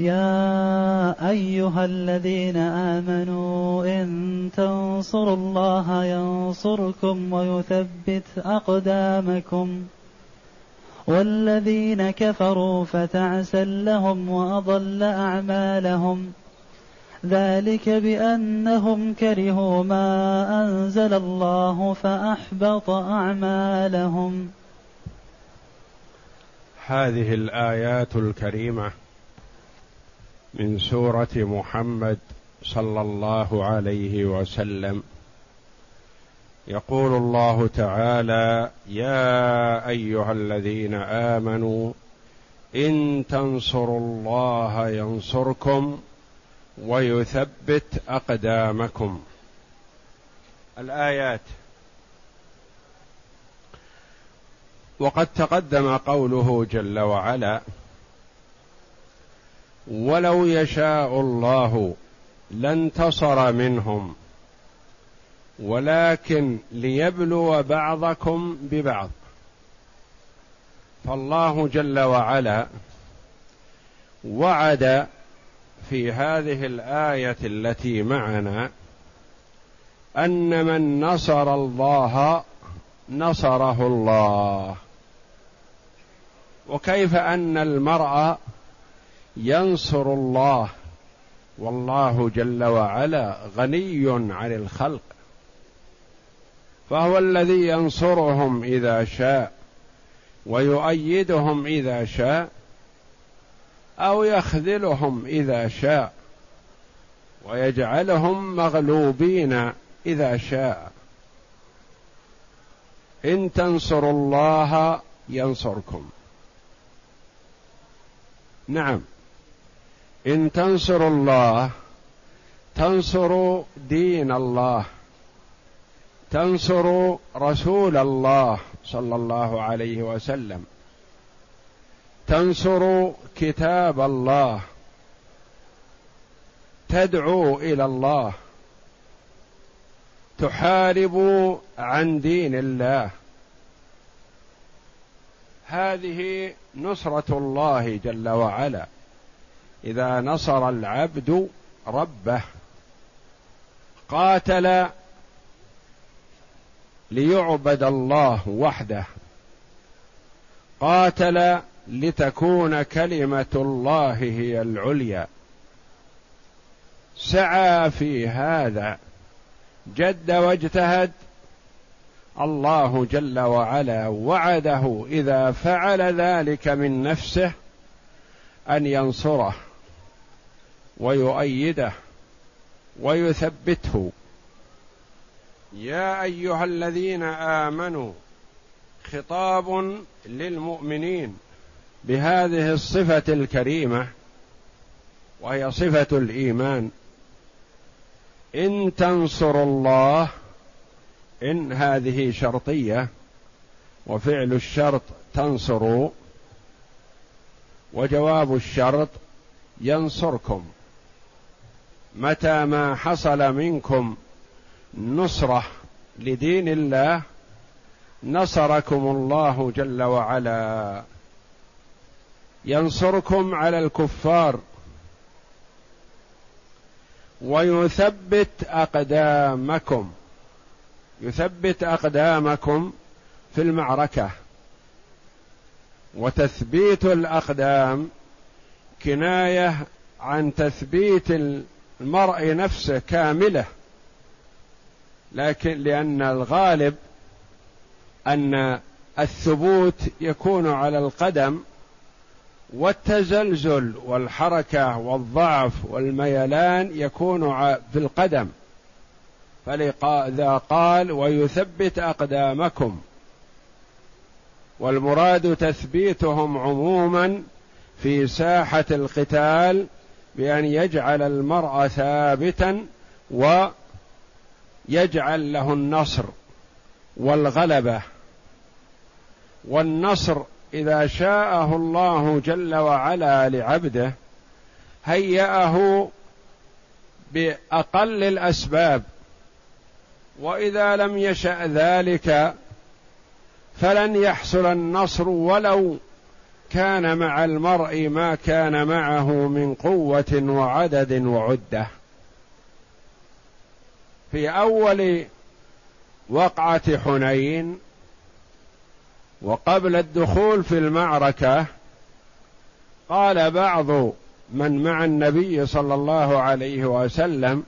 يا أيها الذين آمنوا إن تنصروا الله ينصركم ويثبت أقدامكم والذين كفروا فتعسا لهم وأضل أعمالهم ذلك بأنهم كرهوا ما أنزل الله فأحبط أعمالهم هذه الآيات الكريمة من سورة محمد صلى الله عليه وسلم. يقول الله تعالى يا أيها الذين آمنوا إن تنصروا الله ينصركم ويثبت أقدامكم. الآيات. وقد تقدم قوله جل وعلا ولو يشاء الله لانتصر منهم. ولكن ليبلو بعضكم ببعض. فالله جل وعلا وعد في هذه الآية التي معنا أن من نصر الله نصره الله. وكيف أن المرء ينصر الله والله جل وعلا غني عن الخلق. فهو الذي ينصرهم إذا شاء ويؤيدهم إذا شاء أو يخذلهم إذا شاء ويجعلهم مغلوبين إذا شاء. إن تنصروا الله ينصركم. نعم. إن تنصروا الله تنصروا دين الله تنصروا رسول الله صلى الله عليه وسلم تنصروا كتاب الله تدعو إلى الله تحاربوا عن دين الله. هذه نصرة الله جل وعلا. إذا نصر العبد ربه قاتل ليعبد الله وحده قاتل لتكون كلمة الله هي العليا. سعى في هذا جد واجتهد الله جل وعلا وعده إذا فعل ذلك من نفسه أن ينصره. ويؤيده ويثبته. يا أيها الذين آمنوا خطاب للمؤمنين بهذه الصفة الكريمة وهي صفة الإيمان. إن تنصروا الله إن هذه شرطية وفعل الشرط تنصر وجواب الشرط ينصركم. متى ما حصل منكم نصرة لدين الله نصركم الله جل وعلا. ينصركم على الكفار ويثبت أقدامكم. يثبت أقدامكم في المعركة. وتثبيت الأقدام كناية عن تثبيت المرء نفسه كاملة لكن لأن الغالب أن الثبوت يكون على القدم والتزلزل والحركة والضعف والميلان يكون في القدم. فلذا قال ويثبت أقدامكم والمراد تثبيتهم عموما في ساحة القتال بأن يجعل المرء ثابتا يجعل له النصر والغلبة. والنصر إذا شاءه الله جل وعلا لعبده هيأه بأقل الأسباب. وإذا لم يشأ ذلك فلن يحصل النصر ولو كان مع المرء ما كان معه من قوة وعدد وعدة. في أول وقعة حنين وقبل الدخول في المعركة قال بعض من مع النبي صلى الله عليه وسلم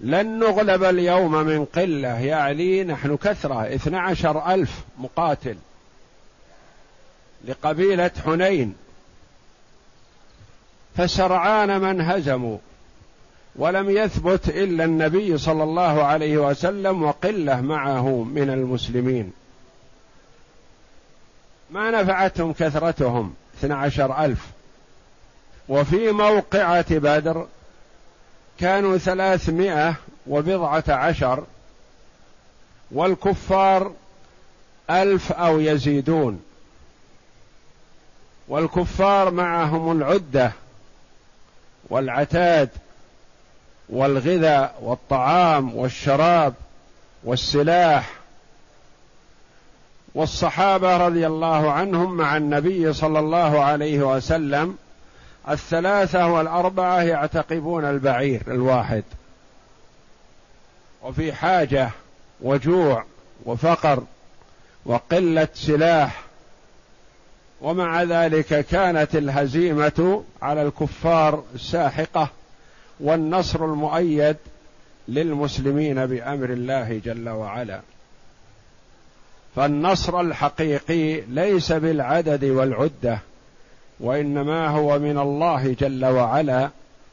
لن نغلب اليوم من قلة. يعني نحن كثرة اثنى عشر ألف مقاتل. لقبيلة حنين. فسرعان من هزموا ولم يثبت إلا النبي صلى الله عليه وسلم وقلة معه من المسلمين. ما نفعتهم كثرتهم؟ اثنى عشر ألف. وفي موقعة بدر كانوا ثلاثمائة وبضعة عشر والكفار ألف أو يزيدون. والكفار معهم العدة والعتاد والغذاء والطعام والشراب والسلاح. والصحابة رضي الله عنهم مع النبي صلى الله عليه وسلم الثلاثة والأربعة يعتقبون البعير الواحد. وفي حاجة وجوع وفقر وقلة سلاح ومع ذلك كانت الهزيمة على الكفار ساحقة والنصر المؤيد للمسلمين بأمر الله جل وعلا. فالنصر الحقيقي ليس بالعدد والعدة وإنما هو من الله جل وعلا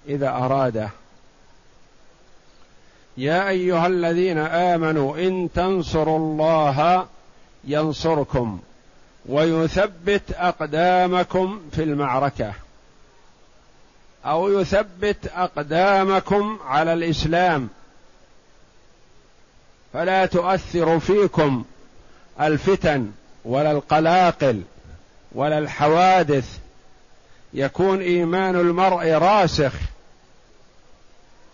إذا أراده. يا أيها الذين آمنوا إن تنصروا الله ينصركم ويثبت أقدامكم في المعركة. أو يثبت أقدامكم على الإسلام. فلا تؤثر فيكم الفتن ولا القلاقل ولا الحوادث. يكون إيمان المرء راسخ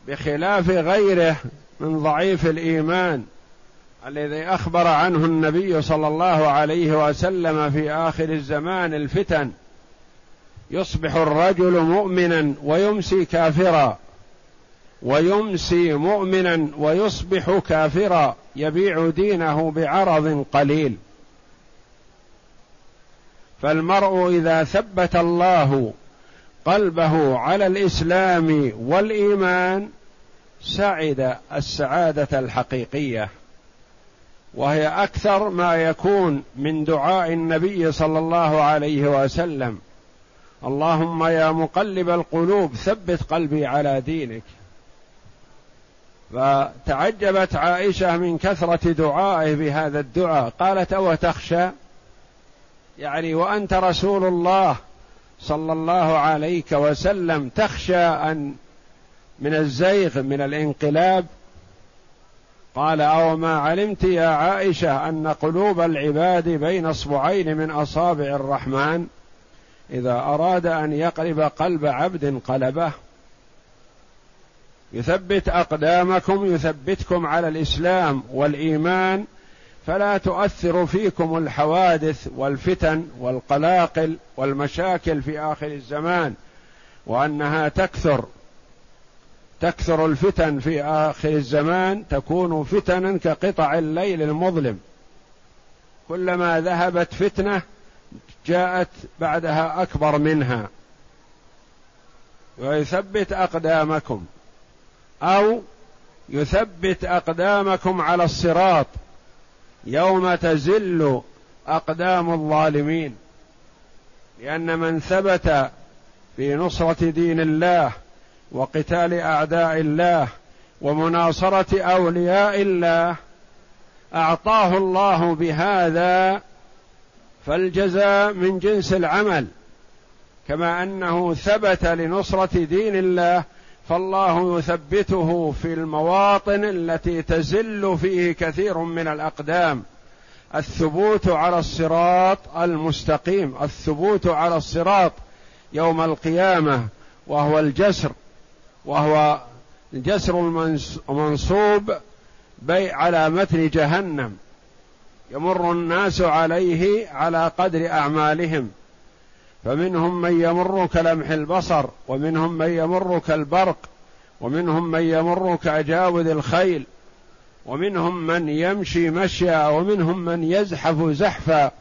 بخلاف غيره من ضعيف الإيمان. الذي أخبر عنه النبي صلى الله عليه وسلم في آخر الزمان الفتن. يصبح الرجل مؤمنا ويمسي كافرا. ويمسي مؤمنا ويصبح كافرا. يبيع دينه بعرض قليل. فالمرء إذا ثبت الله قلبه على الإسلام والإيمان سعد السعادة الحقيقية. وهي أكثر ما يكون من دعاء النبي صلى الله عليه وسلم. اللهم يا مقلب القلوب ثبت قلبي على دينك. فتعجبت عائشة من كثرة دعائه بهذا الدعاء. قالت أو تخشى؟ يعني وأنت رسول الله صلى الله عليك وسلم تخشى أن من الزيغ من الانقلاب قال أو ما علمت يا عائشة أن قلوب العباد بين أصبعين من أصابع الرحمن؟ إذا أراد أن يقلب قلب عبد قلبه. يثبت أقدامكم يثبتكم على الإسلام والإيمان فلا تؤثر فيكم الحوادث والفتن والقلاقل والمشاكل في آخر الزمان وأنها تكثر. تكثر الفتن في آخر الزمان تكون فتنا كقطع الليل المظلم. كلما ذهبت فتنة جاءت بعدها أكبر منها. ويثبت أقدامكم. أو يثبت أقدامكم على الصراط. يوم تزل أقدام الظالمين. لأن من ثبت في نصرة دين الله وقتال أعداء الله ومناصرة أولياء الله أعطاه الله بهذا فالجزاء من جنس العمل. كما أنه ثبت لنصرة دين الله فالله يثبته في المواطن التي تزل فيه كثير من الأقدام. الثبوت على الصراط المستقيم. الثبوت على الصراط يوم القيامة وهو الجسر. وهو الجسر المنصوب بي على متن جهنم. يمر الناس عليه على قدر أعمالهم. فمنهم من يمر كلمح البصر ومنهم من يمر كالبرق ومنهم من يمر كأجاوذ الخيل ومنهم من يمشي مشيا ومنهم من يزحف زحفا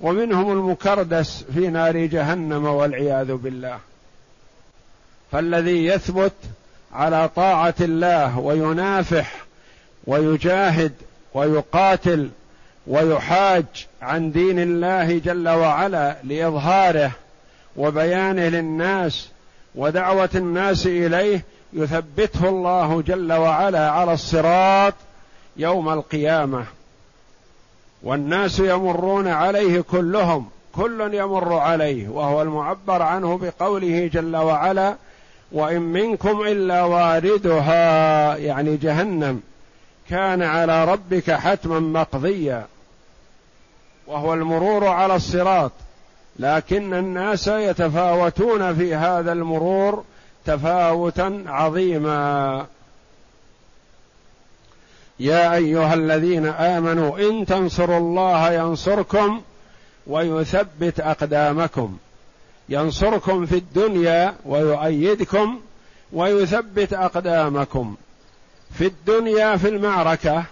ومنهم المكردس في نار جهنم والعياذ بالله. فالذي يثبت على طاعة الله وينافح ويجاهد ويقاتل ويحاج عن دين الله جل وعلا لإظهاره وبيانه للناس ودعوة الناس إليه يثبته الله جل وعلا على الصراط يوم القيامة. والناس يمرون عليه كلهم كل يمر عليه وهو المعبر عنه بقوله جل وعلا وإن منكم إلا واردها يعني جهنم. كان على ربك حتما مقضيا. وهو المرور على الصراط. لكن الناس يتفاوتون في هذا المرور تفاوتا عظيما. يا أيها الذين آمنوا إن تنصروا الله ينصركم ويثبت أقدامكم. ينصركم في الدنيا ويؤيدكم ويثبت أقدامكم في الدنيا في المعركة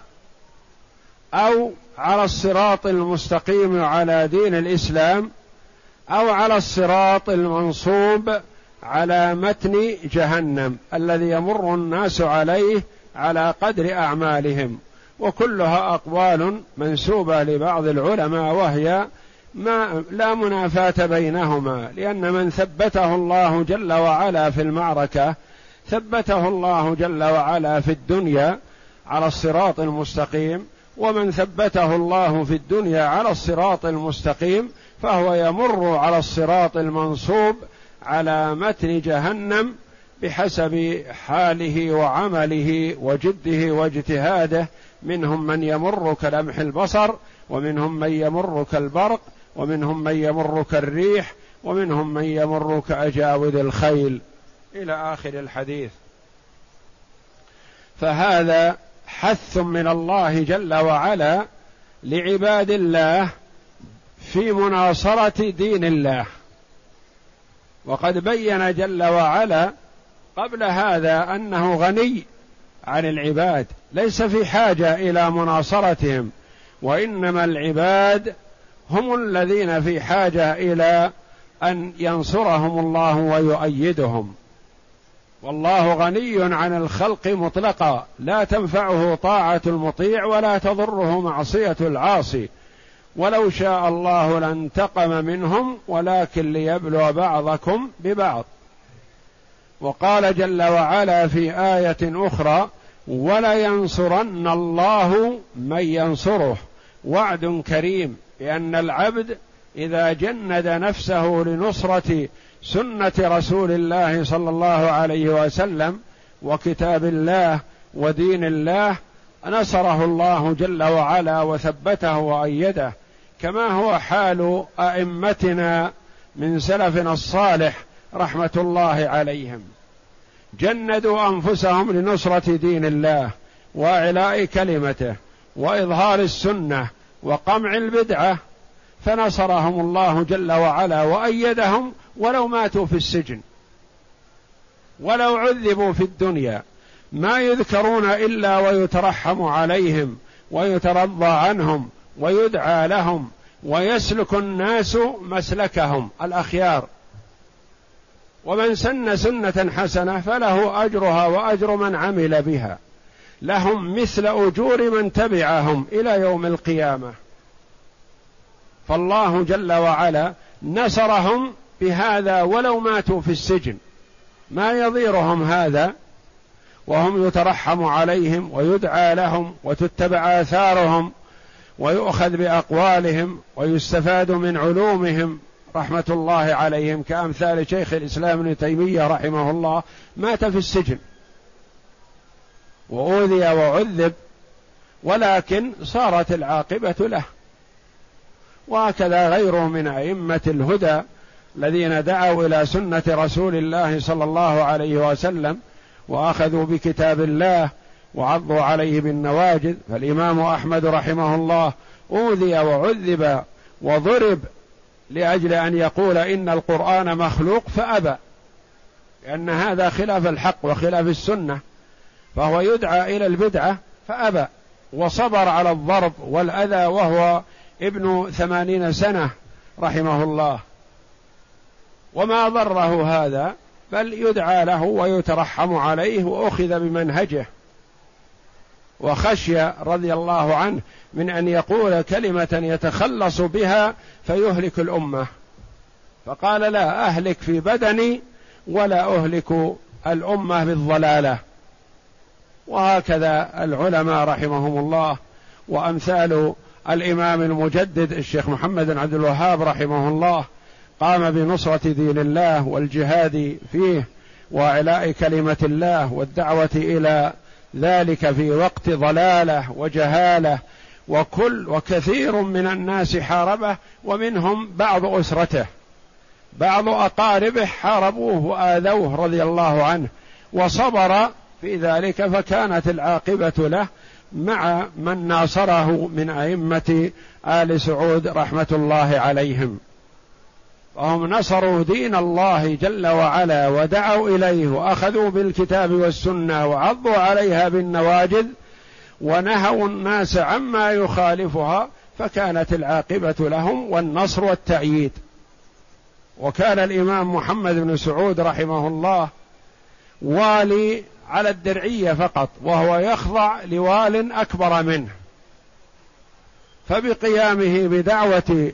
أو على الصراط المستقيم على دين الإسلام أو على الصراط المنصوب على متن جهنم الذي يمر الناس عليه على قدر أعمالهم. وكلها أقوال منسوبة لبعض العلماء وهي ما لا منافاة بينهما لأن من ثبته الله جل وعلا في المعركة ثبته الله جل وعلا في الدنيا على الصراط المستقيم ومن ثبته الله في الدنيا على الصراط المستقيم فهو يمر على الصراط المنصوب على متن جهنم بحسب حاله وعمله وجده واجتهاده منهم من يمر كلمح البصر ومنهم من يمر كالبرق ومنهم من يمر كالريح ومنهم من يمر كأجاوذ الخيل. إلى آخر الحديث. فهذا حث من الله جل وعلا لعباد الله في مناصرة دين الله. وقد بين جل وعلا قبل هذا أنه غني عن العباد ليس في حاجة إلى مناصرتهم وإنما العباد هم الذين في حاجة إلى أن ينصرهم الله ويؤيدهم. والله غني عن الخلق مطلقا. لا تنفعه طاعة المطيع ولا تضره معصية العاصي. ولو شاء الله لانتقم منهم ولكن ليبلو بعضكم ببعض. وقال جل وعلا في آية أخرى ولينصرن الله من ينصره. وعد كريم. لأن العبد إذا جند نفسه لنصرة سنة رسول الله صلى الله عليه وسلم وكتاب الله ودين الله نصره الله جل وعلا وثبته وأيده. كما هو حال أئمتنا من سلفنا الصالح رحمة الله عليهم. جندوا أنفسهم لنصرة دين الله وإعلاء كلمته وإظهار السنة وقمع البدعة فنصرهم الله جل وعلا وأيدهم ولو ماتوا في السجن ولو عذبوا في الدنيا ما يذكرون إلا ويترحم عليهم ويترضى عنهم ويدعى لهم ويسلك الناس مسلكهم الأخيار ومن سن سنة حسنة فله أجرها وأجر من عمل بها لهم مثل أجور من تبعهم إلى يوم القيامة. فالله جل وعلا نصرهم بهذا ولو ماتوا في السجن. ما يضيرهم هذا؟ وهم يترحم عليهم ويدعى لهم وتتبع آثارهم ويؤخذ بأقوالهم ويستفاد من علومهم. رحمة الله عليهم. كأمثال شيخ الإسلام ابن تيمية رحمه الله مات في السجن. وأوذي وعذب ولكن صارت العاقبة له. وهكذا غيره من أئمة الهدى الذين دعوا إلى سنة رسول الله صلى الله عليه وسلم وأخذوا بكتاب الله وعضوا عليه بالنواجذ. فالإمام أحمد رحمه الله أوذي وعذب وضرب لأجل أن يقول إن القرآن مخلوق فأبى لأن هذا خلاف الحق وخلاف السنة. فهو يدعى إلى البدعة فأبى وصبر على الضرب والأذى وهو ابن ثمانين سنة رحمه الله. وما ضره هذا بل يدعى له ويترحم عليه وأخذ بمنهجه. وخشي رضي الله عنه من أن يقول كلمة يتخلص بها فيهلك الأمة. فقال لا أهلك في بدني ولا أهلك الأمة بالضلالة. وهكذا العلماء رحمهم الله وأمثال الإمام المجدد الشيخ محمد بن عبد الوهاب رحمه الله قام بنصرة دين الله والجهاد فيه وإعلاء كلمة الله والدعوة إلى ذلك في وقت ضلالة وجهالة وكل وكثير من الناس حاربه ومنهم بعض أسرته. بعض أقاربه حاربوه وآذوه رضي الله عنه وصبر في ذلك فكانت العاقبة له مع من ناصره من أئمة آل سعود رحمة الله عليهم. فهم نصروا دين الله جل وعلا ودعوا إليه وأخذوا بالكتاب والسنة وعضوا عليها بالنواجذ ونهوا الناس عما يخالفها فكانت العاقبة لهم والنصر والتأييد. وكان الإمام محمد بن سعود رحمه الله والي على الدرعية فقط وهو يخضع لوال أكبر منه. فبقيامه بدعوة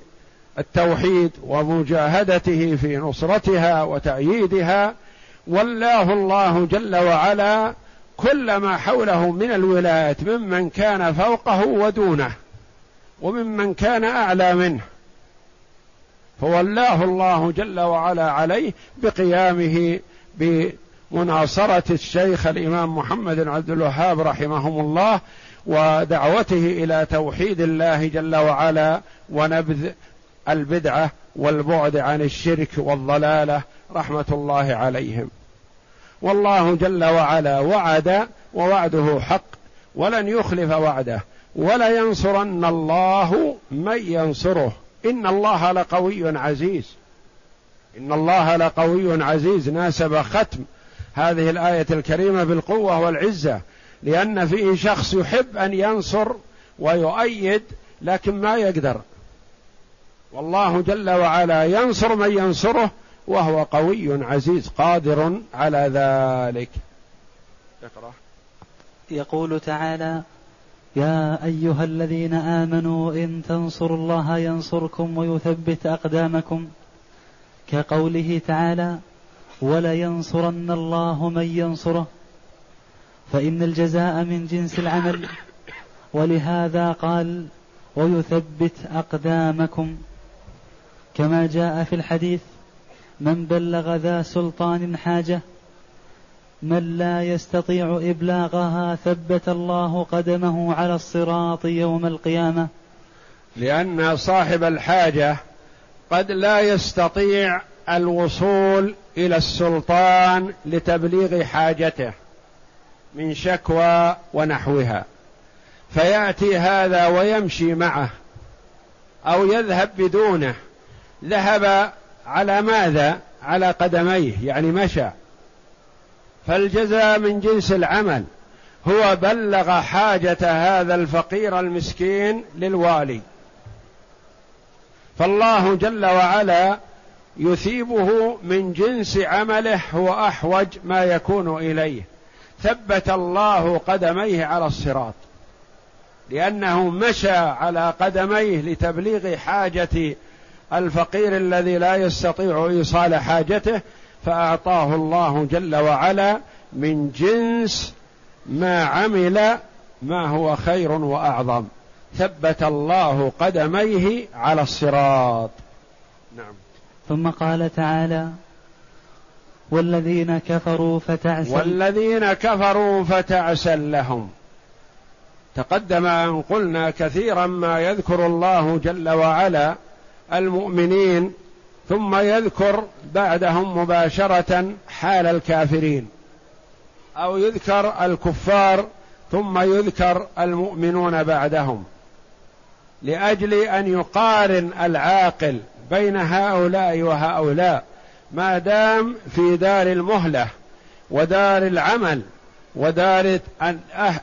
التوحيد ومجاهدته في نصرتها وتأييدها ولاه الله جل وعلا كل ما حوله من الولايات ممن كان فوقه ودونه وممن كان أعلى منه. فولاه الله جل وعلا عليه بقيامه بمناصرة الشيخ الإمام محمد بن عبد الوهاب رحمهم الله ودعوته إلى توحيد الله جل وعلا ونبذ البدعة والبعد عن الشرك والضلالة رحمة الله عليهم. والله جل وعلا وعد ووعده حق ولن يخلف وعده ولا ينصرن الله من ينصره. إن الله لقوي عزيز. إن الله لقوي عزيز. ناسب ختم. هذه الآية الكريمة بالقوة والعزة لأن فيه شخص يحب أن ينصر ويؤيد لكن ما يقدر. والله جل وعلا ينصر من ينصره وهو قوي عزيز قادر على ذلك. اقرأ. يقول تعالى يا أيها الذين آمنوا إن تنصروا الله ينصركم ويثبت أقدامكم كقوله تعالى ولينصرن الله من ينصره. فإن الجزاء من جنس العمل. ولهذا قال ويثبت أقدامكم. كما جاء في الحديث من بلغ ذا سلطان حاجة من لا يستطيع إبلاغها ثبت الله قدمه على الصراط يوم القيامة. لأن صاحب الحاجة قد لا يستطيع الوصول إلى السلطان لتبليغ حاجته من شكوى ونحوها. فيأتي هذا ويمشي معه أو يذهب بدونه. ذهب على ماذا؟ على قدميه يعني مشى. فالجزاء من جنس العمل. هو بلغ حاجة هذا الفقير المسكين للوالي. فالله جل وعلا يثيبه من جنس عمله هو أحوج ما يكون إليه. ثبت الله قدميه على الصراط. لأنه مشى على قدميه لتبليغ حاجة الفقير الذي لا يستطيع إيصال حاجته فأعطاه الله جل وعلا من جنس ما عمل ما هو خير وأعظم. ثبت الله قدميه على الصراط. نعم. ثم قال تعالى والذين كفروا فتعسا والذين كفروا فتعسا لهم. تقدم أن قلنا كثيرا ما يذكر الله جل وعلا المؤمنين ثم يذكر بعدهم مباشرة حال الكافرين. أو يذكر الكفار ثم يذكر المؤمنون بعدهم. لأجل أن يقارن العاقل بين هؤلاء وهؤلاء ما دام في دار المهلة ودار العمل ودار أه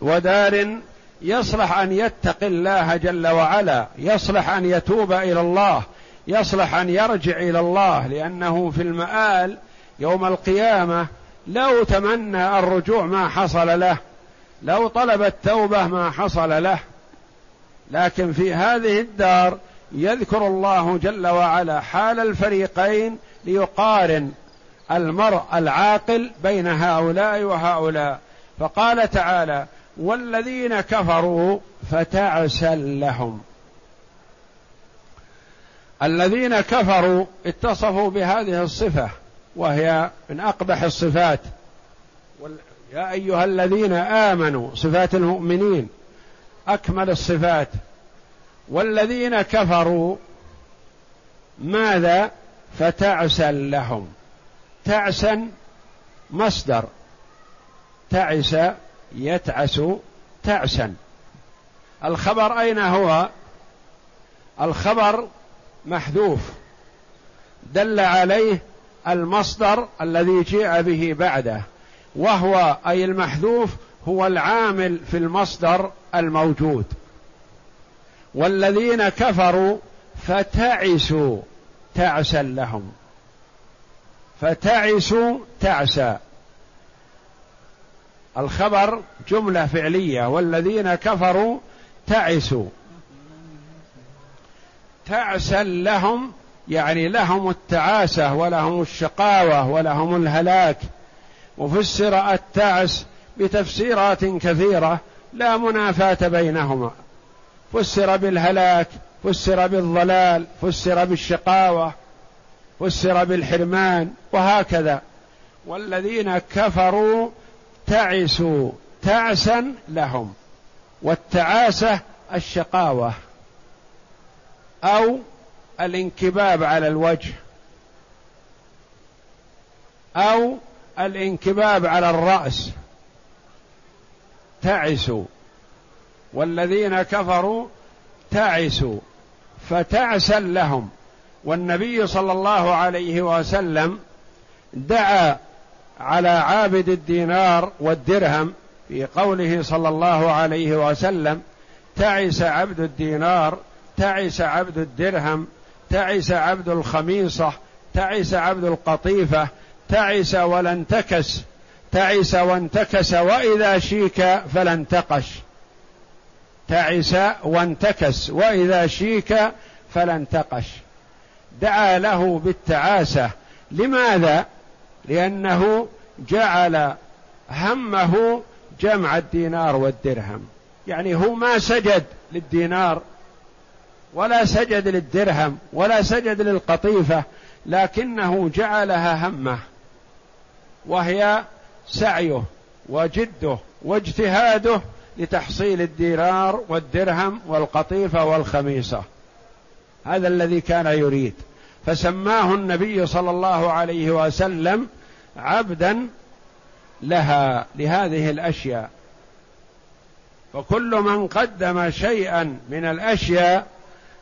ودار يصلح أن يتقي الله جل وعلا يصلح أن يتوب إلى الله يصلح أن يرجع إلى الله لأنه في المآل يوم القيامة لو تمنى الرجوع ما حصل له لو طلب التوبة ما حصل له. لكن في هذه الدار يذكر الله جل وعلا حال الفريقين ليقارن المرء العاقل بين هؤلاء وهؤلاء. فقال تعالى والذين كفروا فتعسا لهم. الذين كفروا اتصفوا بهذه الصفة وهي من أقبح الصفات. يا أيها الذين آمنوا صفات المؤمنين أكمل الصفات. والذين كفروا ماذا فتعسا لهم تعسا مصدر تعس يتعس تعسا الخبر أين هو الخبر محذوف دل عليه المصدر الذي جاء به بعده وهو أي المحذوف هو العامل في المصدر الموجود والذين كفروا فتعسوا تعسا لهم. فتعسوا تعسا. الخبر جملة فعلية. والذين كفروا تعسوا. تعسا لهم يعني لهم التعاسة ولهم الشقاوة ولهم الهلاك. وفسر التعس بتفسيرات كثيرة لا منافاة بينهما. فسر بالهلاك فسر بالضلال فسر بالشقاوة فسر بالحرمان وهكذا. والذين كفروا تعسوا تعسا لهم والتعاسة الشقاوة أو الانكباب على الوجه أو الانكباب على الرأس. تعسوا. والذين كفروا تعسوا فتعسا لهم. والنبي صلى الله عليه وسلم دعا على عابد الدينار والدرهم في قوله صلى الله عليه وسلم تعس عبد الدينار تعس عبد الدرهم تعس عبد الخميصة تعس عبد القطيفة تعس ولا انتكس تعس وانتكس وإذا شيك فلا انتقش تعس وانتكس وإذا شيك فلا انتقش دعا له بالتعاسه لماذا؟ لأنه جعل همه جمع الدينار والدرهم. يعني هو ما سجد للدينار ولا سجد للدرهم ولا سجد للقطيفة لكنه جعلها همه. وهي سعيه وجده واجتهاده لتحصيل الدينار والدرهم والقطيفة والخميصة. هذا الذي كان يريد. فسماه النبي صلى الله عليه وسلم عبدا لها لهذه الأشياء. فكل من قدم شيئا من الأشياء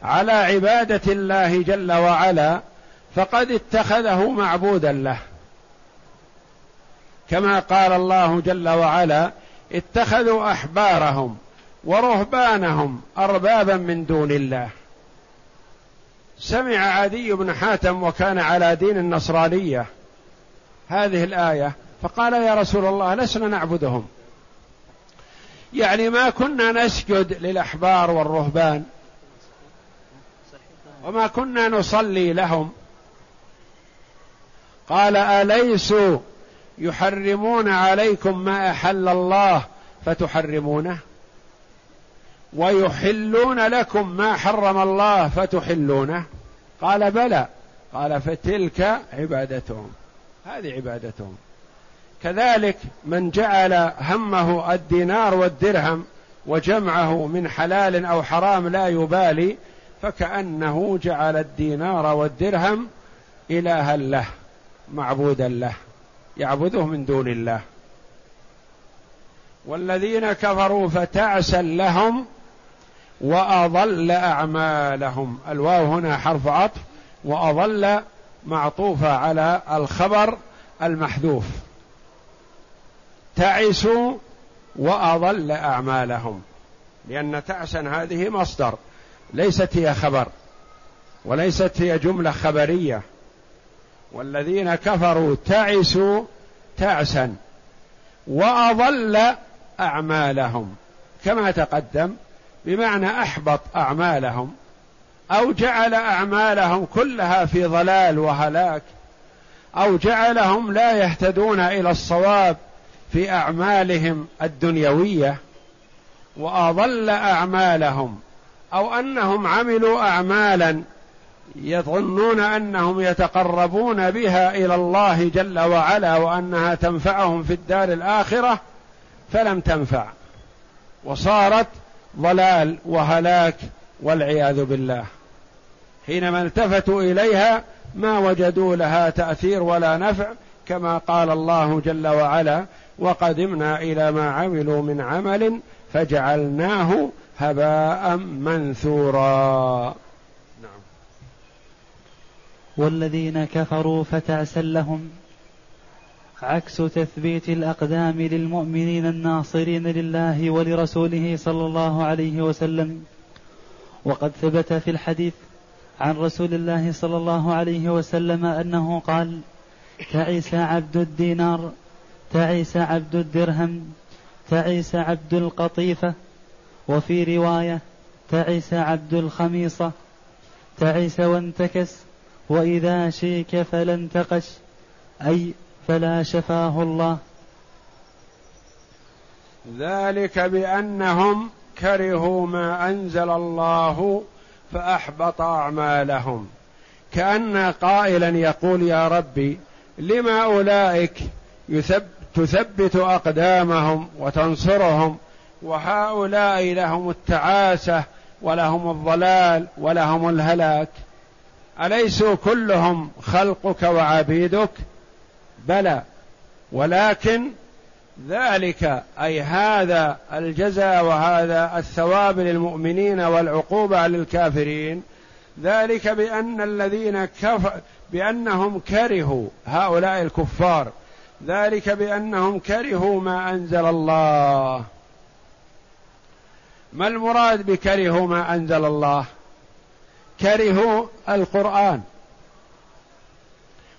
على عبادة الله جل وعلا فقد اتخذه معبودا له. كما قال الله جل وعلا اتخذوا أحبارهم ورهبانهم أربابا من دون الله. سمع عدي بن حاتم وكان على دين النصرانية هذه الآية فقال يا رسول الله لسنا نعبدهم. يعني ما كنا نسجد للأحبار والرهبان وما كنا نصلي لهم. قال أليسوا يحرمون عليكم ما أحل الله فتحرمونه. ويحلون لكم ما حرم الله فتحلونه. قال بلى. قال فتلك عبادتهم. هذه عبادتهم. كذلك من جعل همه الدينار والدرهم وجمعه من حلال أو حرام لا يبالي فكأنه جعل الدينار والدرهم إلها له معبودا له. يعبده من دون الله. والذين كفروا فتعسا لهم وأضل أعمالهم. الواو هنا حرف عطف وأضل معطوفه على الخبر المحذوف. تعسوا وأضل أعمالهم لأن تعسا هذه مصدر ليست هي خبر وليست هي جملة خبرية. والذين كفروا تعسوا تعسا وأضل أعمالهم كما تقدم بمعنى أحبط أعمالهم أو جعل أعمالهم كلها في ضلال وهلاك أو جعلهم لا يهتدون إلى الصواب في أعمالهم الدنيوية وأضل أعمالهم أو أنهم عملوا اعمالا يظنون أنهم يتقربون بها إلى الله جل وعلا وأنها تنفعهم في الدار الآخرة فلم تنفع. وصارت ضلال وهلاك والعياذ بالله. حينما التفتوا إليها ما وجدوا لها تأثير ولا نفع كما قال الله جل وعلا وقدمنا إلى ما عملوا من عمل فجعلناه هباء منثورا. والذين كفروا فتعسا لهم عكس تثبيت الأقدام للمؤمنين الناصرين لله ولرسوله صلى الله عليه وسلم. وقد ثبت في الحديث عن رسول الله صلى الله عليه وسلم أنه قال تعس عبد الدينار تعس عبد الدرهم تعس عبد القطيفة وفي رواية تعس عبد الخميصة تعس وانتكس وإذا شيك فلا انتقش أي فلا شفاه الله. ذلك بأنهم كرهوا ما أنزل الله فأحبط أعمالهم. كأن قائلا يقول يا ربي لما أولئك يثب تثبت أقدامهم وتنصرهم وهؤلاء لهم التعاسة ولهم الضلال ولهم الهلاك. اليسوا كلهم خلقك وعبيدك؟ بلى. ولكن ذلك أي هذا الجزاء وهذا الثواب للمؤمنين والعقوبة للكافرين ذلك بأن الذين كفر بأنهم كرهوا هؤلاء الكفار ذلك بأنهم كرهوا ما أنزل الله. ما المراد بكرهوا ما أنزل الله؟ كرهوا القرآن.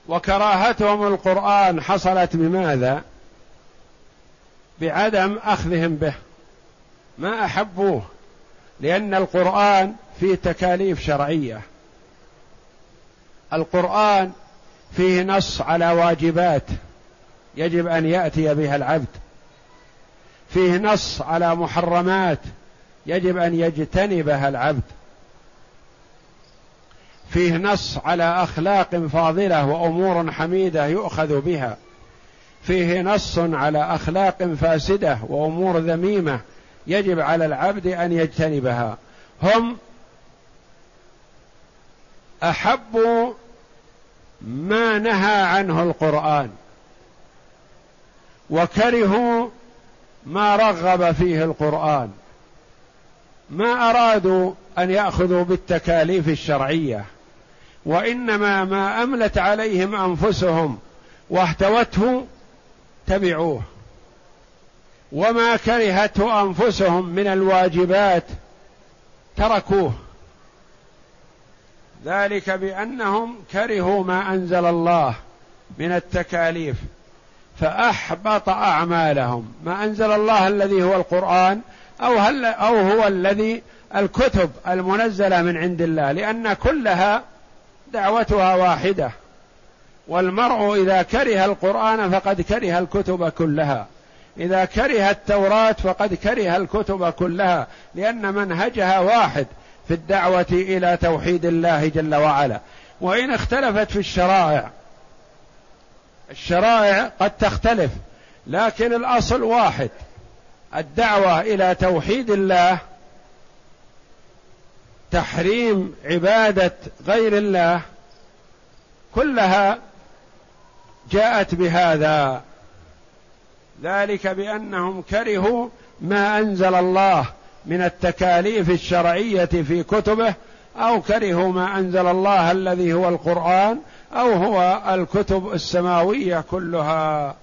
وكراهتهم القرآن حصلت بماذا؟ بعدم أخذهم به. ما أحبوه. لأن القرآن فيه تكاليف شرعية. القرآن فيه نص على واجبات يجب أن يأتي بها العبد. فيه نص على محرمات يجب أن يجتنبها العبد. فيه نص على أخلاق فاضلة وأمور حميدة يؤخذ بها. فيه نص على أخلاق فاسدة وأمور ذميمة يجب على العبد أن يجتنبها. هم احبوا ما نهى عنه القرآن وكرهوا ما رغب فيه القرآن. ما أرادوا أن يأخذوا بالتكاليف الشرعية. وإنما ما أملت عليهم أنفسهم واهتوته تبعوه. وما كرهته أنفسهم من الواجبات تركوه. ذلك بأنهم كرهوا ما أنزل الله من التكاليف فأحبط أعمالهم. ما أنزل الله الذي هو القرآن أو هل أو هو الذي الكتب المنزلة من عند الله لأن كلها دعوتها واحدة. والمرء إذا كره القرآن فقد كره الكتب كلها. إذا كره التوراة فقد كره الكتب كلها. لأن منهجها واحد في الدعوة إلى توحيد الله جل وعلا. وإن اختلفت في الشرائع الشرائع قد تختلف لكن الأصل واحد. الدعوة إلى توحيد الله تحريم عبادة غير الله كلها جاءت بهذا. ذلك بأنهم كرهوا ما أنزل الله من التكاليف الشرعية في كتبه أو كرهوا ما أنزل الله الذي هو القرآن أو هو الكتب السماوية كلها.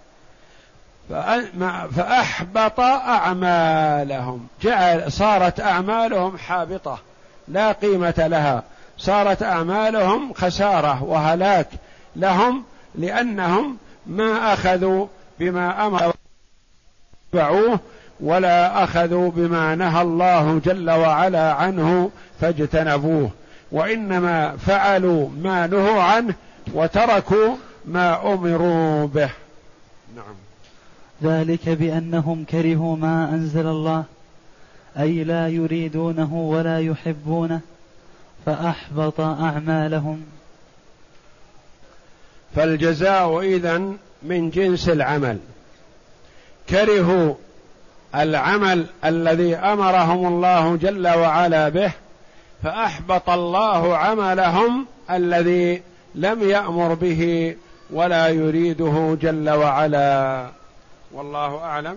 فأحبط أعمالهم. جعل صارت أعمالهم حابطة. لا قيمة لها. صارت أعمالهم خسارة وهلاك لهم لأنهم ما أخذوا بما أمر اتبعوه ولا أخذوا بما نهى الله جل وعلا عنه فاجتنبوه. وإنما فعلوا ما نهوا عنه وتركوا ما أمروا به. نعم. ذلك بأنهم كرهوا ما أنزل الله أي لا يريدونه ولا يحبونه فأحبط أعمالهم. فالجزاء إذن من جنس العمل. كرهوا العمل الذي أمرهم الله جل وعلا به فأحبط الله عملهم الذي لم يأمر به ولا يريده جل وعلا. والله أعلم.